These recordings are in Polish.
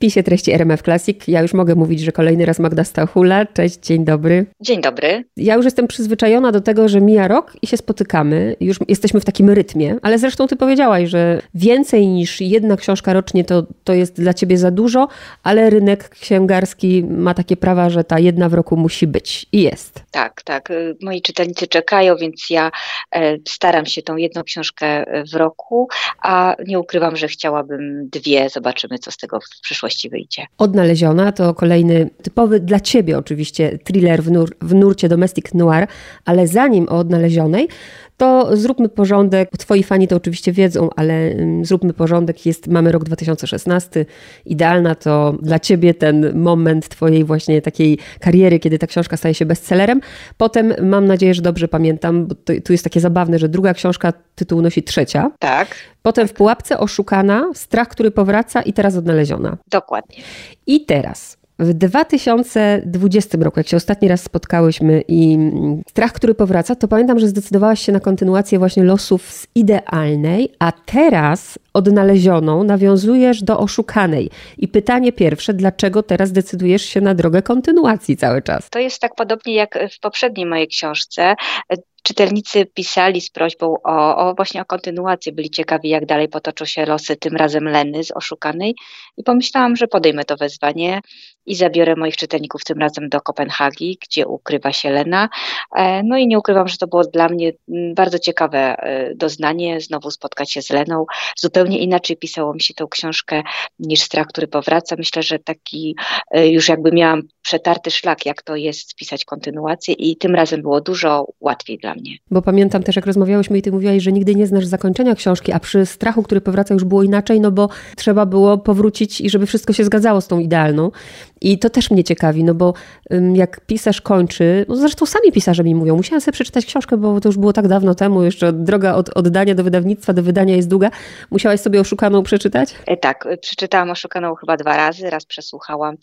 wpisie treści RMF Classic. Ja już mogę mówić, że kolejny raz Magda Stachula. Cześć, dzień dobry. Dzień dobry. Ja już jestem przyzwyczajona do tego, że mija rok i się spotykamy. Już jesteśmy w takim rytmie, ale zresztą ty powiedziałaś, że więcej niż jedna książka rocznie to, to jest dla ciebie za dużo, ale rynek księgarski ma takie prawa, że ta jedna w roku musi być i jest. Tak, tak. Moi czytelnicy czekają, więc ja e, staram się tą jedną książkę e, w roku, a nie ukrywam, że chciałabym dwie. Zobaczymy, co z tego w przyszłości wyjdzie. Odnaleziona to kolejny typowy dla ciebie oczywiście thriller w, nur w nurcie domestic noir, ale zanim o odnalezionej, to zróbmy porządek. Twoi fani to oczywiście wiedzą, ale mm, zróbmy porządek. Jest, mamy rok 2016. Idealna to dla ciebie ten moment twojej właśnie takiej kariery, kiedy ta książka staje się bestsellerem. Potem mam nadzieję, że dobrze pamiętam, bo to, tu jest takie zabawne, że druga książka tytuł nosi trzecia. Tak. Potem w pułapce oszukana, strach, który powraca i teraz odnaleziona. Dokładnie. I teraz w 2020 roku, jak się ostatni raz spotkałyśmy i strach, który powraca, to pamiętam, że zdecydowałaś się na kontynuację właśnie losów z idealnej, a teraz odnalezioną nawiązujesz do oszukanej. I pytanie pierwsze, dlaczego teraz decydujesz się na drogę kontynuacji cały czas? To jest tak podobnie jak w poprzedniej mojej książce czytelnicy pisali z prośbą o, o, właśnie o kontynuację, byli ciekawi, jak dalej potoczą się losy tym razem Leny z Oszukanej i pomyślałam, że podejmę to wezwanie i zabiorę moich czytelników tym razem do Kopenhagi, gdzie ukrywa się Lena. E, no i nie ukrywam, że to było dla mnie mm, bardzo ciekawe e, doznanie, znowu spotkać się z Leną. Zupełnie inaczej pisało mi się tą książkę niż Strach, który powraca. Myślę, że taki e, już jakby miałam przetarty szlak, jak to jest pisać kontynuację i tym razem było dużo łatwiej dla mnie. Bo pamiętam też, jak rozmawiałyśmy i ty mówiłaś, że nigdy nie znasz zakończenia książki, a przy strachu, który powraca już było inaczej, no bo trzeba było powrócić i żeby wszystko się zgadzało z tą idealną. I to też mnie ciekawi, no bo jak pisarz kończy, no zresztą sami pisarze mi mówią, musiałam sobie przeczytać książkę, bo to już było tak dawno temu, jeszcze droga od oddania do wydawnictwa, do wydania jest długa. Musiałaś sobie Oszukaną przeczytać? E, tak, przeczytałam Oszukaną chyba dwa razy, raz przesłuchałam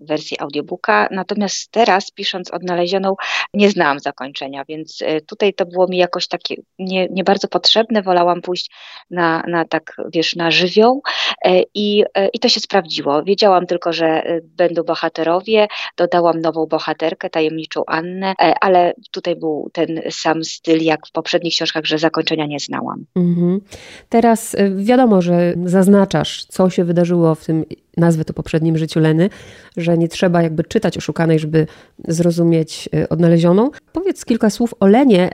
wersję audiobooka, natomiast teraz pisząc Odnalezioną nie znałam zakończenia, więc e, tutaj to było mi jakoś takie nie, nie bardzo potrzebne, wolałam pójść na, na tak, wiesz, na żywioł e, i, i to się sprawdziło. Wiedziałam tylko, że będą bohaterowie, dodałam nową bohaterkę, tajemniczą Annę, e, ale tutaj był ten sam styl jak w poprzednich książkach, że zakończenia nie znałam. Mhm. Teraz e, wiadomo, że zaznaczasz, co się wydarzyło w tym nazwę to poprzednim życiu Leny, że nie trzeba jakby czytać oszukanej, żeby zrozumieć e, odnalezioną. Powiedz kilka słów o Lenie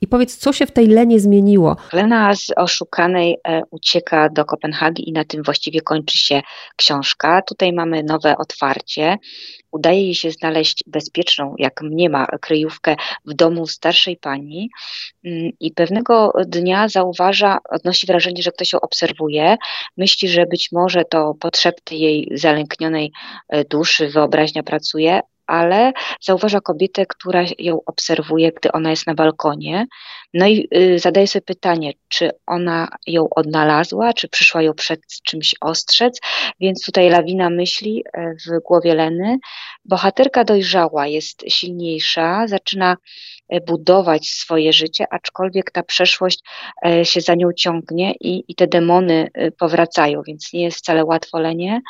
i powiedz, co się w tej Lenie zmieniło. Lena z oszukanej ucieka do Kopenhagi i na tym właściwie kończy się książka. Tutaj mamy nowe otwarcie udaje jej się znaleźć bezpieczną, jak mnie ma, kryjówkę w domu starszej pani mm, i pewnego dnia zauważa, odnosi wrażenie, że ktoś ją obserwuje, myśli, że być może to potrzeby jej zalęknionej e, duszy, wyobraźnia pracuje, ale zauważa kobietę, która ją obserwuje, gdy ona jest na balkonie. No i y, zadaje sobie pytanie, czy ona ją odnalazła, czy przyszła ją przed czymś ostrzec, więc tutaj lawina myśli e, w głowie Leny. Bohaterka dojrzała, jest silniejsza, zaczyna budować swoje życie, aczkolwiek ta przeszłość e, się za nią ciągnie i, i te demony powracają, więc nie jest wcale łatwo Lenie.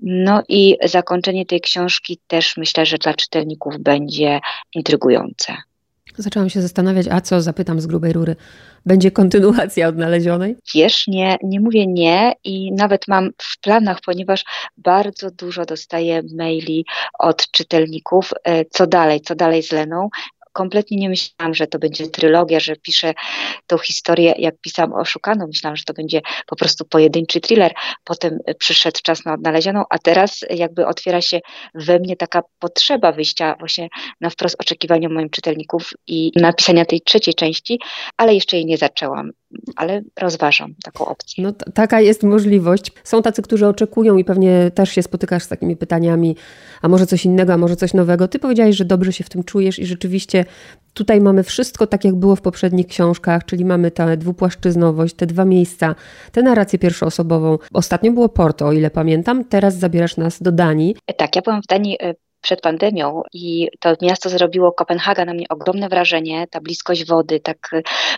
No i zakończenie tej książki też myślę, że dla czytelników będzie intrygujące. Zaczęłam się zastanawiać, a co, zapytam z grubej rury, będzie kontynuacja odnalezionej? Wiesz, nie, nie mówię nie i nawet mam w planach, ponieważ bardzo dużo dostaję maili od czytelników, e, co dalej, co dalej z Leną kompletnie nie myślałam, że to będzie trylogia, że piszę tą historię, jak pisałam Oszukaną, myślałam, że to będzie po prostu pojedynczy thriller. Potem przyszedł czas na odnalezioną, a teraz jakby otwiera się we mnie taka potrzeba wyjścia właśnie na wprost oczekiwania moim czytelników i napisania tej trzeciej części, ale jeszcze jej nie zaczęłam ale rozważam taką opcję. No, taka jest możliwość. Są tacy, którzy oczekują i pewnie też się spotykasz z takimi pytaniami, a może coś innego, a może coś nowego. Ty powiedziałeś, że dobrze się w tym czujesz i rzeczywiście tutaj mamy wszystko tak, jak było w poprzednich książkach, czyli mamy tę dwupłaszczyznowość, te dwa miejsca, tę narrację pierwszoosobową. Ostatnio było Porto, o ile pamiętam, teraz zabierasz nas do Danii. Tak, ja byłam w Danii e, przed pandemią i to miasto zrobiło Kopenhaga na mnie ogromne wrażenie, ta bliskość wody, tak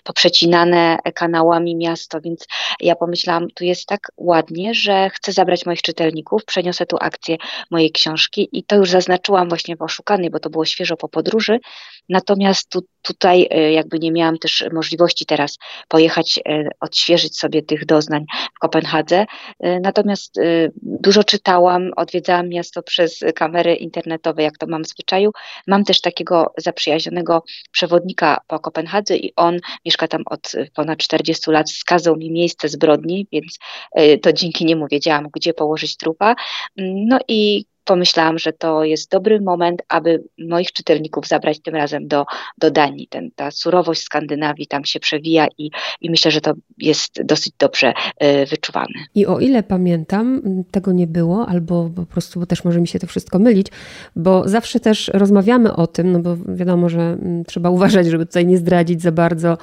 poprzecinane kanałami miasto, więc ja pomyślałam, tu jest tak ładnie, że chcę zabrać moich czytelników, przeniosę tu akcję mojej książki i to już zaznaczyłam właśnie w Oszukanej, bo to było świeżo po podróży, natomiast tu, tutaj e, jakby nie miałam też możliwości teraz pojechać, e, odświeżyć sobie tych doznań w Kopenhadze, e, natomiast dużo czytałam, odwiedzałam miasto przez kamery internetowe, jak to mam w zwyczaju. Mam też takiego zaprzyjaźnionego przewodnika po Kopenhadze i on mieszka tam od ponad 40 lat, wskazał mi miejsce zbrodni, więc to dzięki niemu wiedziałam, gdzie położyć trupa. No i pomyślałam, że to jest dobry moment, aby moich czytelników zabrać tym razem do, do Danii. Ten, ta surowość Skandynawii tam się przewija i, i myślę, że to jest dosyć dobrze y, wyczuwane. I o ile pamiętam, tego nie było, albo po prostu bo też może mi się to wszystko mylić, bo zawsze też rozmawiamy o tym, no bo wiadomo, że trzeba uważać, żeby tutaj nie zdradzić za bardzo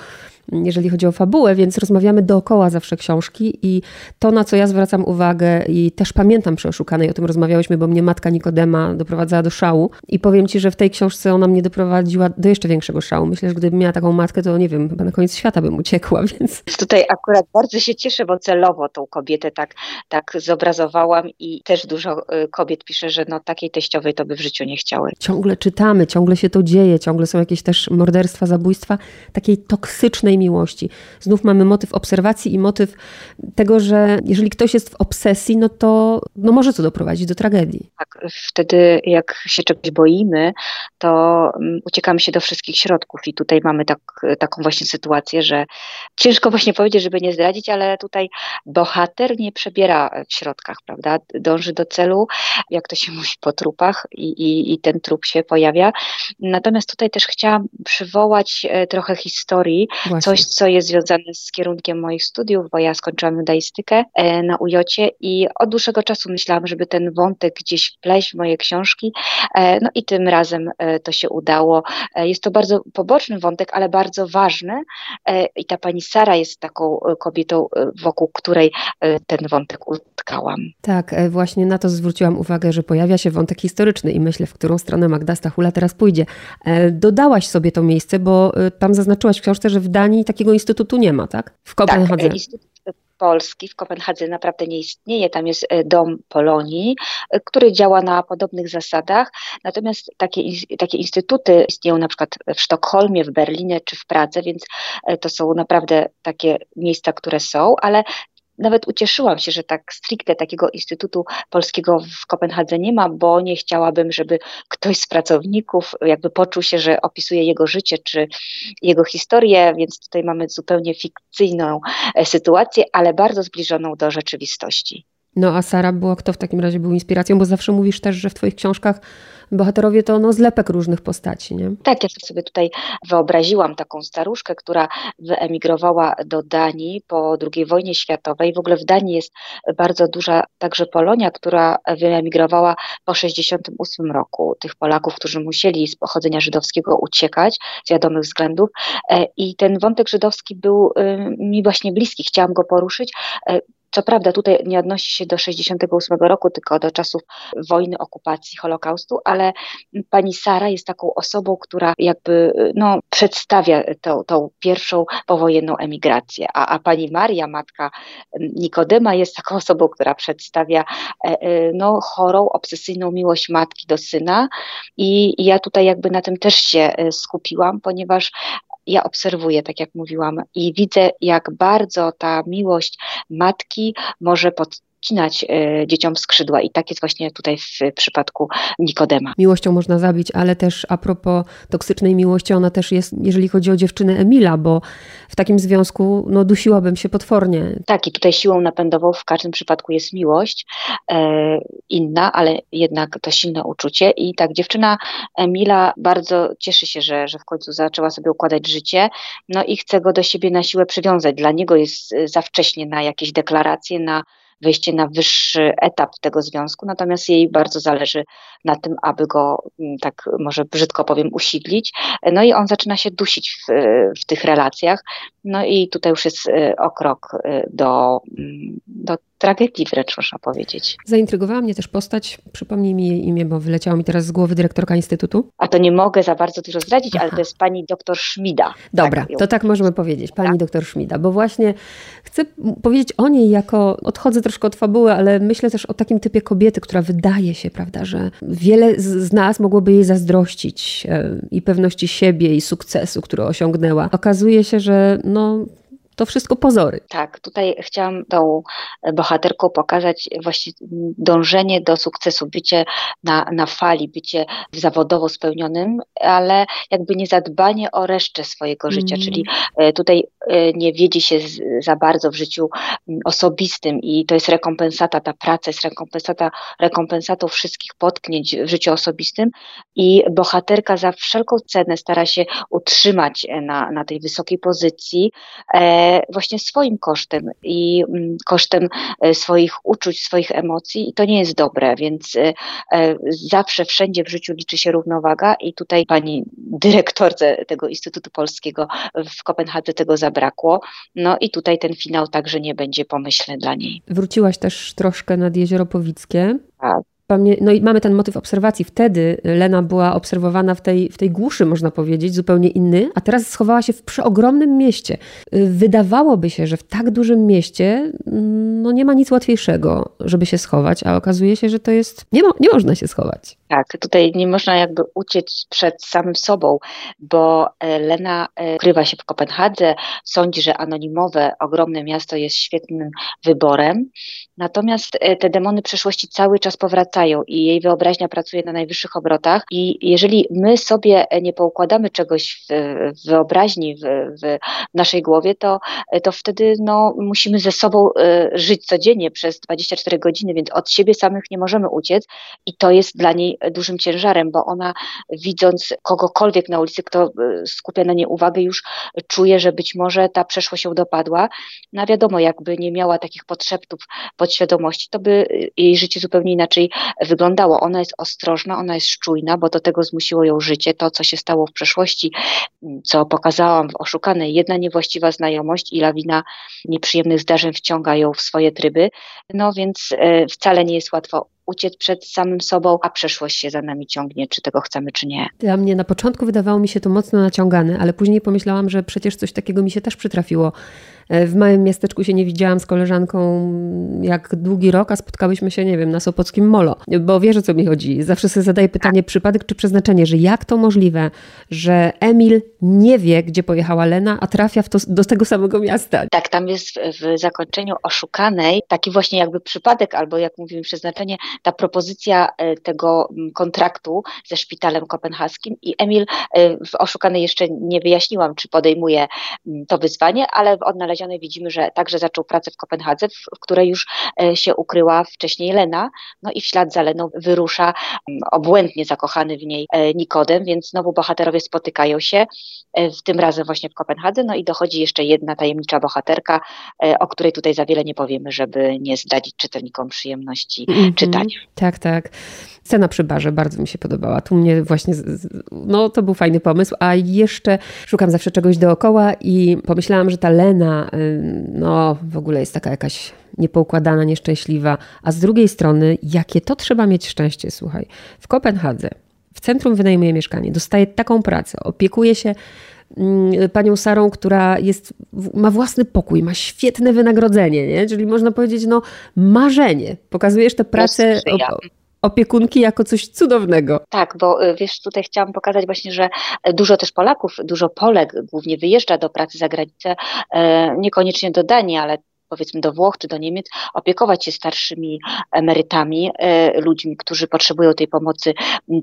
jeżeli chodzi o fabułę, więc rozmawiamy dookoła zawsze książki i to, na co ja zwracam uwagę i też pamiętam przy Oszukanej, o tym rozmawiałyśmy, bo mnie matka Nikodema doprowadzała do szału i powiem Ci, że w tej książce ona mnie doprowadziła do jeszcze większego szału. Myślę, że gdybym miała taką matkę, to nie wiem, chyba na koniec świata bym uciekła, więc... Tutaj akurat bardzo się cieszę, bo celowo tą kobietę tak, tak zobrazowałam i też dużo y, kobiet pisze, że no takiej teściowej to by w życiu nie chciały. Ciągle czytamy, ciągle się to dzieje, ciągle są jakieś też morderstwa, zabójstwa takiej toksycznej miłości. Znów mamy motyw obserwacji i motyw tego, że jeżeli ktoś jest w obsesji, no to no może to doprowadzić do tragedii. Tak, wtedy jak się czegoś boimy, to mm, uciekamy się do wszystkich środków i tutaj mamy tak, taką właśnie sytuację, że ciężko właśnie powiedzieć, żeby nie zdradzić, ale tutaj bohater nie przebiera w środkach, prawda? Dąży do celu, jak to się mówi, po trupach i, i, i ten trup się pojawia. Natomiast tutaj też chciałam przywołać e, trochę historii. Coś, co jest związane z kierunkiem moich studiów, bo ja skończyłam judaistykę e, na ujocie i od dłuższego czasu myślałam, żeby ten wątek gdzieś wpleść w moje książki, e, no i tym razem to się udało. Jest to bardzo poboczny wątek, ale bardzo ważny i ta pani Sara jest taką kobietą, wokół której ten wątek utkałam. Tak, właśnie na to zwróciłam uwagę, że pojawia się wątek historyczny i myślę, w którą stronę Magda Stachula teraz pójdzie. Dodałaś sobie to miejsce, bo tam zaznaczyłaś w książce, że w Danii takiego instytutu nie ma, tak? W Kopenhadze. Tak, Instytut Polski w Kopenhadze naprawdę nie istnieje. Tam jest e, Dom Polonii, e, który działa na podobnych zasadach. Natomiast takie, takie instytuty istnieją na przykład w Sztokholmie, w Berlinie czy w Pradze, więc e, to są naprawdę takie miejsca, które są, ale nawet ucieszyłam się, że tak stricte takiego Instytutu Polskiego w Kopenhadze nie ma, bo nie chciałabym, żeby ktoś z pracowników jakby poczuł się, że opisuje jego życie czy jego historię, więc tutaj mamy zupełnie fikcyjną e, sytuację, ale bardzo zbliżoną do rzeczywistości. No a Sara była kto w takim razie był inspiracją, bo zawsze mówisz też, że w twoich książkach bohaterowie to no, zlepek różnych postaci, nie? Tak, ja sobie tutaj wyobraziłam taką staruszkę, która wyemigrowała do Danii po II wojnie światowej. W ogóle w Danii jest bardzo duża także Polonia, która wyemigrowała po 68 roku. Tych Polaków, którzy musieli z pochodzenia żydowskiego uciekać z wiadomych względów. E, I ten wątek żydowski był y, mi właśnie bliski, chciałam go poruszyć e, co prawda tutaj nie odnosi się do 68 roku, tylko do czasów wojny, okupacji, Holokaustu, ale pani Sara jest taką osobą, która jakby no, przedstawia tą, tą pierwszą powojenną emigrację, a, a pani Maria, matka Nikodema, jest taką osobą, która przedstawia e, e, no, chorą, obsesyjną miłość matki do syna. I, i ja tutaj jakby na tym też się e, skupiłam, ponieważ ja obserwuję, tak jak mówiłam, i widzę, jak bardzo ta miłość matki może pod, odcinać e, dzieciom skrzydła i tak jest właśnie tutaj w przypadku Nikodema. Miłością można zabić, ale też a propos toksycznej miłości, ona też jest, jeżeli chodzi o dziewczynę Emila, bo w takim związku no, dusiłabym się potwornie. Tak, i tutaj siłą napędową w każdym przypadku jest miłość, e, inna, ale jednak to silne uczucie i tak dziewczyna Emila bardzo cieszy się, że, że w końcu zaczęła sobie układać życie, no i chce go do siebie na siłę przywiązać. Dla niego jest za wcześnie na jakieś deklaracje, na wejście na wyższy etap tego związku, natomiast jej bardzo zależy na tym, aby go, mm, tak może brzydko powiem, usidlić. No i on zaczyna się dusić w, w tych relacjach. No i tutaj już jest y, o krok y, do, mm, do tragedii wręcz można powiedzieć. Zaintrygowała mnie też postać, przypomnij mi jej imię, bo wyleciało mi teraz z głowy dyrektorka Instytutu. A to nie mogę za bardzo dużo zdradzić, Aha. ale to jest pani doktor Szmida. Dobra, tak to tak możemy powiedzieć, pani tak. doktor Szmida, bo właśnie chcę powiedzieć o niej jako, odchodzę troszkę od fabuły, ale myślę też o takim typie kobiety, która wydaje się, prawda, że wiele z nas mogłoby jej zazdrościć e, i pewności siebie i sukcesu, który osiągnęła. Okazuje się, że no, to wszystko pozory. Tak, tutaj chciałam tą bohaterką pokazać właśnie dążenie do sukcesu, bycie na, na fali, bycie zawodowo spełnionym, ale jakby nie zadbanie o resztę swojego życia, mm. czyli e, tutaj e, nie wiedzie się za bardzo w życiu osobistym i to jest rekompensata, ta praca jest rekompensata, rekompensatą wszystkich potknięć w życiu osobistym i bohaterka za wszelką cenę stara się utrzymać na, na tej wysokiej pozycji, e, właśnie swoim kosztem i mm, kosztem e, swoich uczuć, swoich emocji i to nie jest dobre, więc e, e, zawsze wszędzie w życiu liczy się równowaga i tutaj pani dyrektorce tego Instytutu Polskiego w Kopenhadze tego zabrakło. No i tutaj ten finał także nie będzie pomyślny dla niej. Wróciłaś też troszkę nad Jezioro Powickie. Tak. No i mamy ten motyw obserwacji. Wtedy Lena była obserwowana w tej, w tej głuszy, można powiedzieć, zupełnie inny, a teraz schowała się w przeogromnym mieście. Wydawałoby się, że w tak dużym mieście no nie ma nic łatwiejszego, żeby się schować, a okazuje się, że to jest. Nie, mo, nie można się schować. Tak, tutaj nie można jakby uciec przed samym sobą, bo e, Lena e, ukrywa się w Kopenhadze, sądzi, że anonimowe, ogromne miasto jest świetnym wyborem, natomiast e, te demony przeszłości cały czas powracają i jej wyobraźnia pracuje na najwyższych obrotach i jeżeli my sobie nie poukładamy czegoś w wyobraźni, w, w naszej głowie, to, to wtedy no, musimy ze sobą żyć codziennie przez 24 godziny, więc od siebie samych nie możemy uciec i to jest dla niej dużym ciężarem, bo ona widząc kogokolwiek na ulicy, kto e, skupia na nie uwagę, już czuje, że być może ta przeszłość ją dopadła. No wiadomo, jakby nie miała takich podszeptów podświadomości, to by e, jej życie zupełnie inaczej wyglądało. Ona jest ostrożna, ona jest czujna, bo do tego zmusiło ją życie, to co się stało w przeszłości, co pokazałam w Oszukanej, jedna niewłaściwa znajomość i lawina nieprzyjemnych zdarzeń wciąga ją w swoje tryby, no więc e, wcale nie jest łatwo uciec przed samym sobą, a przeszłość się za nami ciągnie, czy tego chcemy, czy nie. Dla mnie na początku wydawało mi się to mocno naciągane, ale później pomyślałam, że przecież coś takiego mi się też przytrafiło E, w małym miasteczku się nie widziałam z koleżanką jak długi rok, a spotkałyśmy się, nie wiem, na Sopockim Molo. Bo wiesz o co mi chodzi. Zawsze sobie zadaję pytanie, przypadek czy przeznaczenie, że jak to możliwe, że Emil nie wie, gdzie pojechała Lena, a trafia to, do tego samego miasta. Tak, tam jest w, w zakończeniu oszukanej taki właśnie jakby przypadek, albo jak mówimy przeznaczenie, ta propozycja e, tego kontraktu ze szpitalem kopenhaskim i Emil e, w oszukanej jeszcze nie wyjaśniłam, czy podejmuje to wyzwanie, ale odnaleźć widzimy, że także zaczął pracę w Kopenhadze, w, w której już e, się ukryła wcześniej Lena, no i w ślad za Leną wyrusza mm, obłędnie zakochany w niej Nikodem, więc znowu bohaterowie spotykają się, w tym razem właśnie w Kopenhadze, no i dochodzi jeszcze jedna tajemnicza bohaterka, o której tutaj za wiele nie powiemy, żeby nie zdradzić czytelnikom przyjemności mm -hmm. czytania. Tak, tak. Scena przy barze bardzo mi się podobała. Tu mnie właśnie, no to był fajny pomysł, a jeszcze szukam zawsze czegoś dookoła i pomyślałam, że ta Lena, no w ogóle jest taka jakaś niepoukładana, nieszczęśliwa, a z drugiej strony, jakie to trzeba mieć szczęście, słuchaj. W Kopenhadze, w centrum wynajmuje mieszkanie, dostaje taką pracę, opiekuje się panią Sarą, która jest, ma własny pokój, ma świetne wynagrodzenie, nie? czyli można powiedzieć, no marzenie. Pokazujesz tę pracę opiekunki jako coś cudownego. Tak, bo y, wiesz, tutaj chciałam pokazać właśnie, że dużo też Polaków, dużo Polek głównie wyjeżdża do pracy za granicę, e, niekoniecznie do Danii, ale powiedzmy do Włoch czy do Niemiec, opiekować się starszymi emerytami, e, ludźmi, którzy potrzebują tej pomocy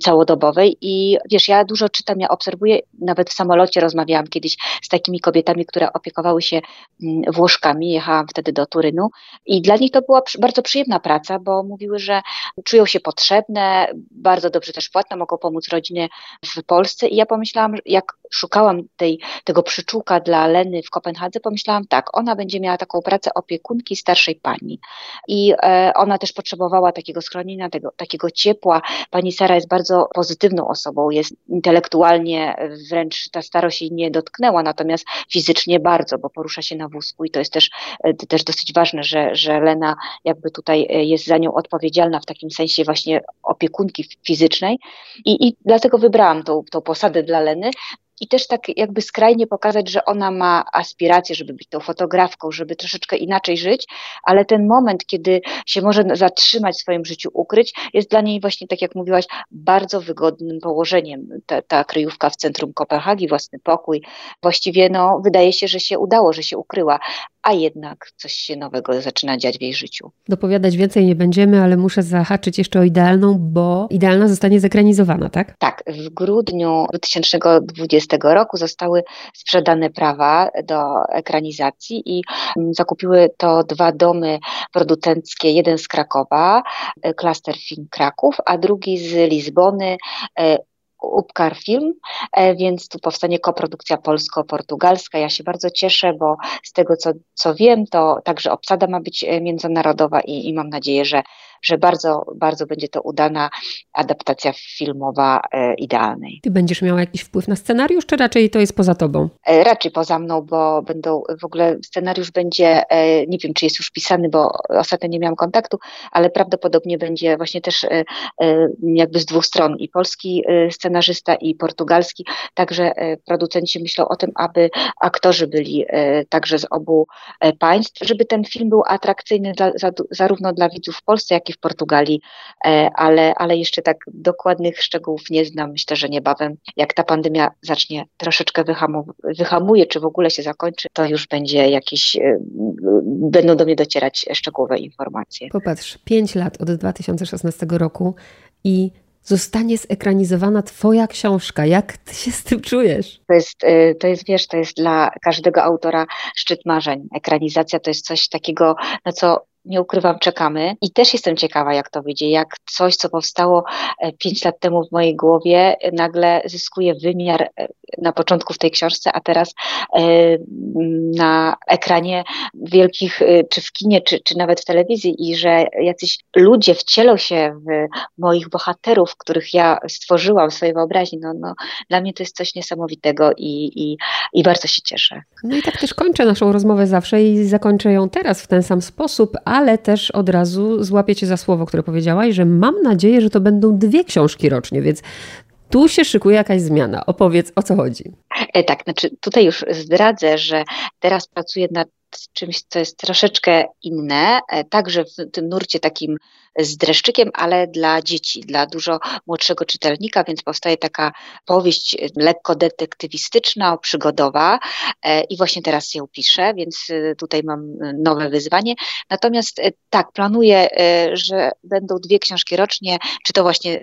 całodobowej. I wiesz, ja dużo czytam, ja obserwuję, nawet w samolocie rozmawiałam kiedyś z takimi kobietami, które opiekowały się Włoszkami, jechałam wtedy do Turynu i dla nich to była bardzo przyjemna praca, bo mówiły, że czują się potrzebne, bardzo dobrze też płatne, mogą pomóc rodzinie w Polsce i ja pomyślałam, jak szukałam tej, tego przyczółka dla Leny w Kopenhadze, pomyślałam tak, ona będzie miała taką pracę opiekunki starszej pani. I ona też potrzebowała takiego schronienia, tego, takiego ciepła. Pani Sara jest bardzo pozytywną osobą, jest intelektualnie wręcz ta starość jej nie dotknęła, natomiast fizycznie bardzo, bo porusza się na wózku i to jest też, też dosyć ważne, że, że Lena jakby tutaj jest za nią odpowiedzialna w takim sensie właśnie opiekunki fizycznej i, i dlatego wybrałam tą, tą posadę dla Leny, i też tak jakby skrajnie pokazać, że ona ma aspiracje, żeby być tą fotografką, żeby troszeczkę inaczej żyć, ale ten moment, kiedy się może zatrzymać w swoim życiu, ukryć, jest dla niej właśnie, tak jak mówiłaś, bardzo wygodnym położeniem. Ta, ta kryjówka w centrum Kopenhagi, własny pokój. Właściwie no, wydaje się, że się udało, że się ukryła, a jednak coś się nowego zaczyna dziać w jej życiu. Dopowiadać więcej nie będziemy, ale muszę zahaczyć jeszcze o idealną, bo idealna zostanie zekranizowana, tak? Tak, w grudniu 2020 roku zostały sprzedane prawa do ekranizacji i mm, zakupiły to dwa domy producenckie, jeden z Krakowa, Cluster Film Kraków, a drugi z Lizbony, e, Upkar Film, e, więc tu powstanie koprodukcja polsko-portugalska. Ja się bardzo cieszę, bo z tego co, co wiem, to także obsada ma być e, międzynarodowa i, i mam nadzieję, że że bardzo, bardzo będzie to udana adaptacja filmowa e, idealnej. Ty będziesz miała jakiś wpływ na scenariusz, czy raczej to jest poza tobą? E, raczej poza mną, bo będą w ogóle scenariusz będzie, e, nie wiem czy jest już pisany, bo ostatnio nie miałam kontaktu, ale prawdopodobnie będzie właśnie też jakby z dwóch stron i polski scenarzysta i portugalski, także producenci myślą o tym, aby aktorzy byli także z obu państw, żeby ten film był atrakcyjny dla, zarówno dla widzów w Polsce, jak w Portugalii, e, ale, ale jeszcze tak dokładnych szczegółów nie znam. Myślę, że niebawem, jak ta pandemia zacznie troszeczkę wyhamu- wyhamuje, czy w ogóle się zakończy, to już będzie jakieś, e, będą do mnie docierać szczegółowe informacje. Popatrz, pięć lat od 2016 roku i zostanie zekranizowana Twoja książka. Jak Ty się z tym czujesz? To jest, e, to jest, wiesz, to jest dla każdego autora szczyt marzeń. Ekranizacja to jest coś takiego, na co nie ukrywam, czekamy. I też jestem ciekawa, jak to wyjdzie, jak coś, co powstało e, pięć lat temu w mojej głowie, nagle zyskuje wymiar e, na początku w tej książce, a teraz e, na ekranie wielkich, czy w kinie, czy, czy nawet w telewizji, i że jacyś ludzie wcielą się w moich bohaterów, których ja stworzyłam w swojej wyobraźni. No, no, dla mnie to jest coś niesamowitego i, i, i bardzo się cieszę. No i tak też kończę naszą rozmowę zawsze i zakończę ją teraz w ten sam sposób, ale też od razu złapię cię za słowo, które powiedziałaś, że mam nadzieję, że to będą dwie książki rocznie, więc tu się szykuje jakaś zmiana. Opowiedz, o co chodzi. E, tak, znaczy tutaj już zdradzę, że teraz pracuję nad czymś, co jest troszeczkę inne, e, także w tym nurcie takim z dreszczykiem, ale dla dzieci, dla dużo młodszego czytelnika, więc powstaje taka powieść lekko detektywistyczna, przygodowa e, i właśnie teraz ją piszę, więc e, tutaj mam nowe wyzwanie. Natomiast tak, planuję, że będą dwie książki rocznie, czy to właśnie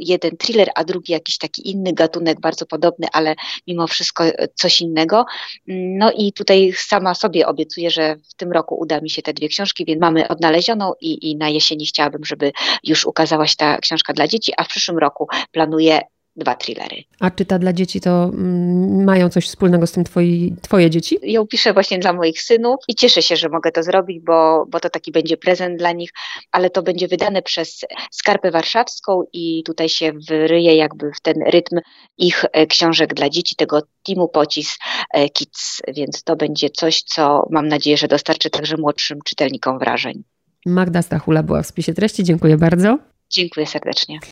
jeden thriller, a drugi jakiś taki inny gatunek, bardzo podobny, ale mimo wszystko coś innego. No i tutaj sama sobie obiecuję, że w tym roku uda mi się te dwie książki, więc mamy odnalezioną i, i na jesieni chciałabym, żeby już ukazała się ta książka dla dzieci, a w przyszłym roku planuję dwa thrillery. A czyta dla dzieci to mm, mają coś wspólnego z tym twoi, twoje dzieci? Ją piszę właśnie dla moich synów i cieszę się, że mogę to zrobić, bo, bo to taki będzie prezent dla nich, ale to będzie wydane przez Skarpę Warszawską i tutaj się wryje jakby w ten rytm ich e, książek dla dzieci, tego teamu Pocis e, Kids, więc to będzie coś, co mam nadzieję, że dostarczy także młodszym czytelnikom wrażeń. Magda Stachula była w spisie treści. Dziękuję bardzo. Dziękuję serdecznie.